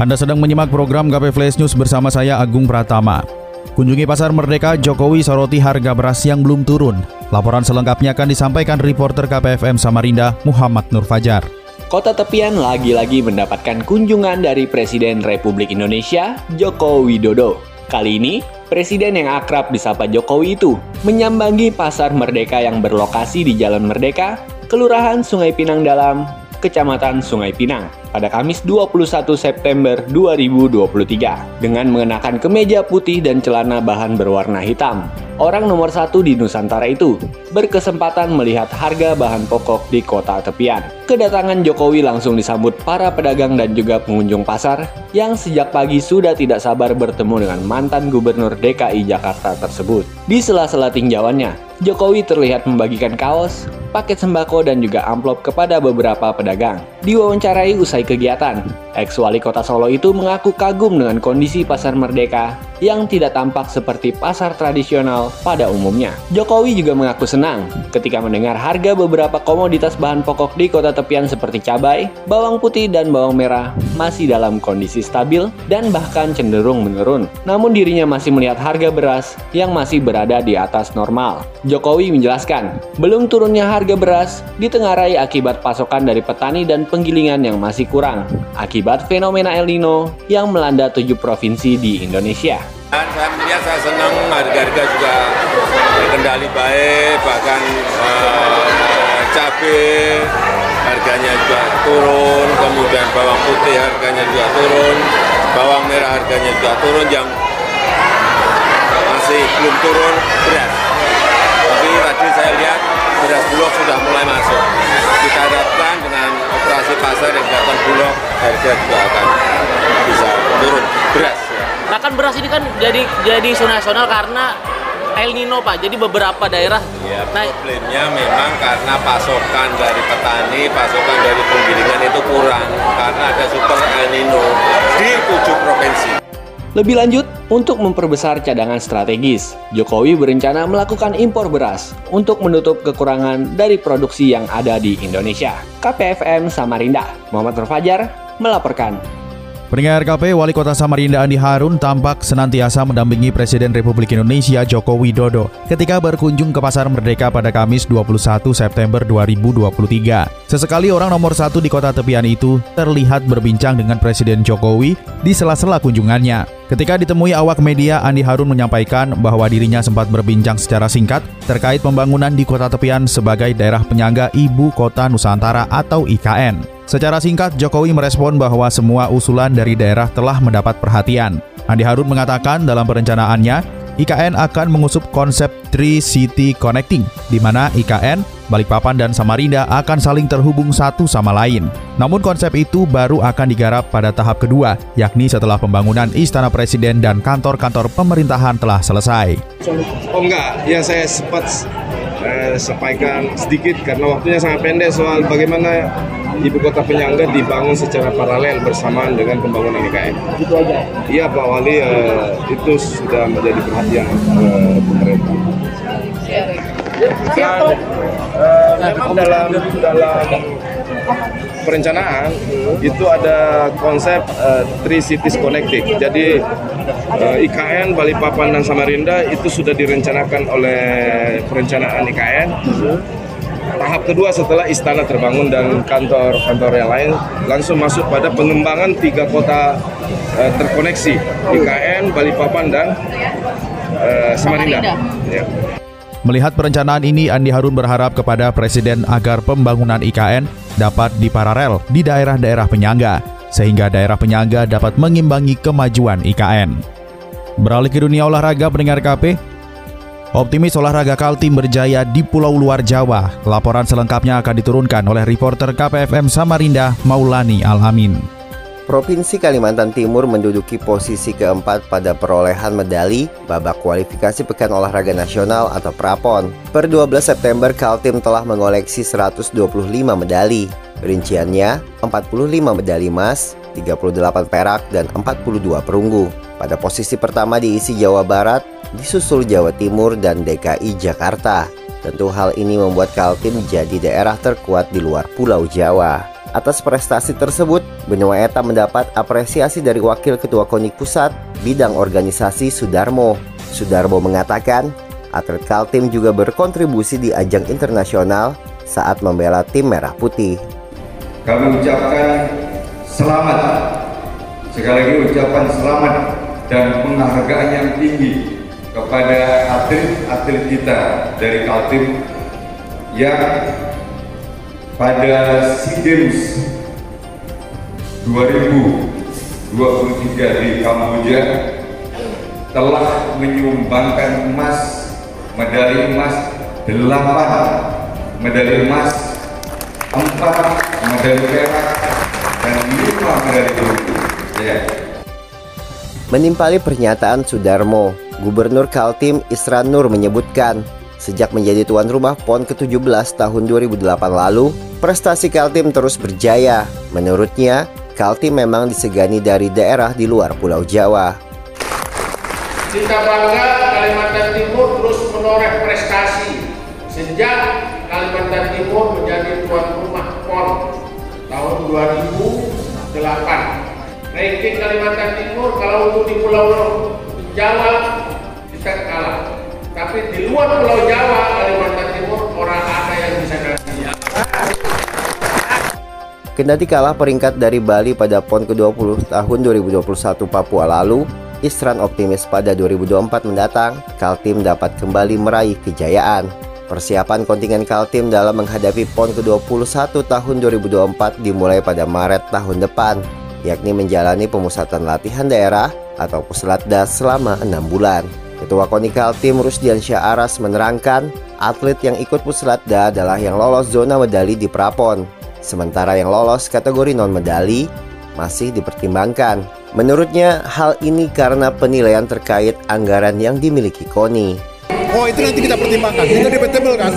Anda sedang menyimak program KP Flash News bersama saya Agung Pratama. Kunjungi Pasar Merdeka, Jokowi soroti harga beras yang belum turun. Laporan selengkapnya akan disampaikan reporter KPFM Samarinda, Muhammad Nur Fajar. Kota Tepian lagi-lagi mendapatkan kunjungan dari Presiden Republik Indonesia, Joko Widodo. Kali ini, Presiden yang akrab disapa Jokowi itu menyambangi Pasar Merdeka yang berlokasi di Jalan Merdeka, Kelurahan Sungai Pinang Dalam, Kecamatan Sungai Pinang pada Kamis 21 September 2023 dengan mengenakan kemeja putih dan celana bahan berwarna hitam. Orang nomor satu di Nusantara itu berkesempatan melihat harga bahan pokok di kota tepian. Kedatangan Jokowi langsung disambut para pedagang dan juga pengunjung pasar yang sejak pagi sudah tidak sabar bertemu dengan mantan gubernur DKI Jakarta tersebut. Di sela-sela tinjauannya, Jokowi terlihat membagikan kaos, paket sembako dan juga amplop kepada beberapa pedagang. Diwawancarai usai kegiatan, ex-wali kota Solo itu mengaku kagum dengan kondisi pasar merdeka yang tidak tampak seperti pasar tradisional pada umumnya. Jokowi juga mengaku senang ketika mendengar harga beberapa komoditas bahan pokok di kota tepian seperti cabai, bawang putih, dan bawang merah masih dalam kondisi stabil dan bahkan cenderung menurun. Namun dirinya masih melihat harga beras yang masih berada di atas normal. Jokowi menjelaskan, belum turunnya harga beras ditengarai akibat pasokan dari petani dan penggilingan yang masih kurang akibat fenomena El Nino yang melanda tujuh provinsi di Indonesia. Dan saya melihat saya senang harga-harga juga terkendali baik, bahkan uh, cabai harganya juga turun, kemudian bawang putih harganya juga turun, bawang merah harganya juga turun, yang masih belum turun beras. Tapi tadi saya lihat beras bulog sudah mulai masuk. Kita harapkan dengan operasi pasar yang dilakukan bulog, harga juga akan bisa turun beras. Nah kan beras ini kan jadi jadi isu nasional karena El Nino Pak. Jadi beberapa daerah. Ya, nah, problemnya memang karena pasokan dari petani, pasokan dari penggilingan itu kurang karena ada super El Nino di tujuh. Lebih lanjut, untuk memperbesar cadangan strategis, Jokowi berencana melakukan impor beras untuk menutup kekurangan dari produksi yang ada di Indonesia. KPFM Samarinda, Muhammad Terfajar melaporkan. Pendengar KP, Wali Kota Samarinda Andi Harun tampak senantiasa mendampingi Presiden Republik Indonesia Joko Widodo ketika berkunjung ke Pasar Merdeka pada Kamis 21 September 2023. Sesekali orang nomor satu di kota tepian itu terlihat berbincang dengan Presiden Jokowi di sela-sela kunjungannya. Ketika ditemui awak media, Andi Harun menyampaikan bahwa dirinya sempat berbincang secara singkat terkait pembangunan di kota tepian sebagai daerah penyangga Ibu Kota Nusantara atau IKN. Secara singkat, Jokowi merespon bahwa semua usulan dari daerah telah mendapat perhatian. Andi Harun mengatakan dalam perencanaannya, IKN akan mengusup konsep Three City Connecting, di mana IKN, Balikpapan, dan Samarinda akan saling terhubung satu sama lain. Namun konsep itu baru akan digarap pada tahap kedua, yakni setelah pembangunan Istana Presiden dan kantor-kantor pemerintahan telah selesai. Oh enggak, yang saya sempat eh, sampaikan sedikit karena waktunya sangat pendek soal bagaimana ibu kota penyangga dibangun secara paralel bersamaan dengan pembangunan IKN. Itu aja. Iya Pak Wali uh, itu sudah menjadi perhatian uh, pemerintah. Dan, uh, memang dalam dalam perencanaan itu ada konsep uh, three cities connecting. Jadi uh, IKN Balikpapan dan Samarinda itu sudah direncanakan oleh perencanaan IKN tahap kedua setelah istana terbangun dan kantor-kantor yang lain langsung masuk pada pengembangan tiga kota uh, terkoneksi IKN, Balikpapan dan uh, Samarinda. Ya. Melihat perencanaan ini, Andi Harun berharap kepada Presiden agar pembangunan IKN dapat diparalel di daerah-daerah penyangga, sehingga daerah penyangga dapat mengimbangi kemajuan IKN. Beralih ke dunia olahraga pendengar KP, Optimis olahraga Kaltim berjaya di Pulau Luar Jawa. Laporan selengkapnya akan diturunkan oleh reporter KPFM Samarinda Maulani Alamin. Provinsi Kalimantan Timur menduduki posisi keempat pada perolehan medali babak kualifikasi Pekan Olahraga Nasional atau Prapon. Per 12 September, Kaltim telah mengoleksi 125 medali. Rinciannya, 45 medali emas, 38 perak, dan 42 perunggu. Pada posisi pertama diisi Jawa Barat, disusul Jawa Timur dan DKI Jakarta. Tentu hal ini membuat Kaltim jadi daerah terkuat di luar Pulau Jawa. Atas prestasi tersebut, Benua Eta mendapat apresiasi dari Wakil Ketua KONIK Pusat bidang organisasi Sudarmo. Sudarmo mengatakan, atlet Kaltim juga berkontribusi di ajang internasional saat membela tim Merah Putih. Kami ucapkan selamat, sekali lagi ucapkan selamat dan penghargaan yang tinggi kepada atlet-atlet kita dari Kaltim yang pada SEA Games 2023 di Kamboja telah menyumbangkan emas medali emas 8 medali emas 4 medali perak Menimpali pernyataan Sudarmo, Gubernur Kaltim Isran Nur menyebutkan Sejak menjadi tuan rumah PON ke-17 tahun 2008 lalu, prestasi Kaltim terus berjaya. Menurutnya, Kaltim memang disegani dari daerah di luar Pulau Jawa. Kita bangga Kalimantan Timur terus menoreh prestasi sejak Kalimantan Timur menjadi tuan rumah PON tahun 2008. Ranking Kalimantan Timur kalau untuk di Pulau Jawa kita kalah tapi di luar Pulau Jawa, Kalimantan Timur, orang ada yang bisa kasih. Kendati kalah peringkat dari Bali pada PON ke-20 tahun 2021 Papua lalu, Isran optimis pada 2024 mendatang, Kaltim dapat kembali meraih kejayaan. Persiapan kontingen Kaltim dalam menghadapi PON ke-21 tahun 2024 dimulai pada Maret tahun depan, yakni menjalani pemusatan latihan daerah atau puslatda selama enam bulan. Ketua Konikal Tim Rusdian Syah Aras menerangkan, atlet yang ikut puslatda adalah yang lolos zona medali di Prapon. Sementara yang lolos kategori non-medali masih dipertimbangkan. Menurutnya, hal ini karena penilaian terkait anggaran yang dimiliki KONI. Oh itu nanti kita pertimbangkan, itu debatable kan?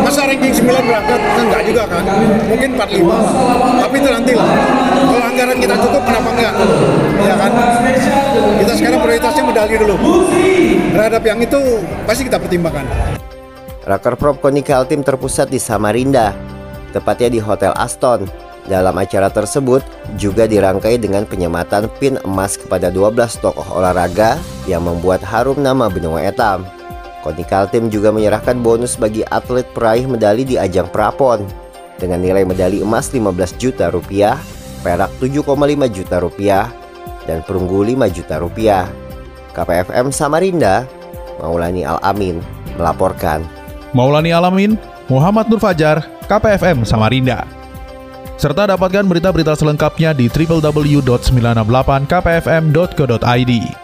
Masa ranking 9 berangkat, kan enggak juga kan? Mungkin 45, tapi itu nanti lah Kalau anggaran kita cukup, kenapa enggak? Ya kan? Kita sekarang prioritasnya medali dulu. Terhadap yang itu, pasti kita pertimbangkan. Raker Prop Konikal Tim terpusat di Samarinda. Tepatnya di Hotel Aston. Dalam acara tersebut juga dirangkai dengan penyematan pin emas kepada 12 tokoh olahraga yang membuat harum nama benua etam. Konikal Team juga menyerahkan bonus bagi atlet peraih medali di ajang Prapon dengan nilai medali emas 15 juta rupiah, perak 7,5 juta rupiah, dan perunggu 5 juta rupiah. KPFM Samarinda, Maulani Al-Amin melaporkan. Maulani Alamin, Muhammad Nur Fajar, KPFM Samarinda. Serta dapatkan berita-berita selengkapnya di www.968kpfm.co.id.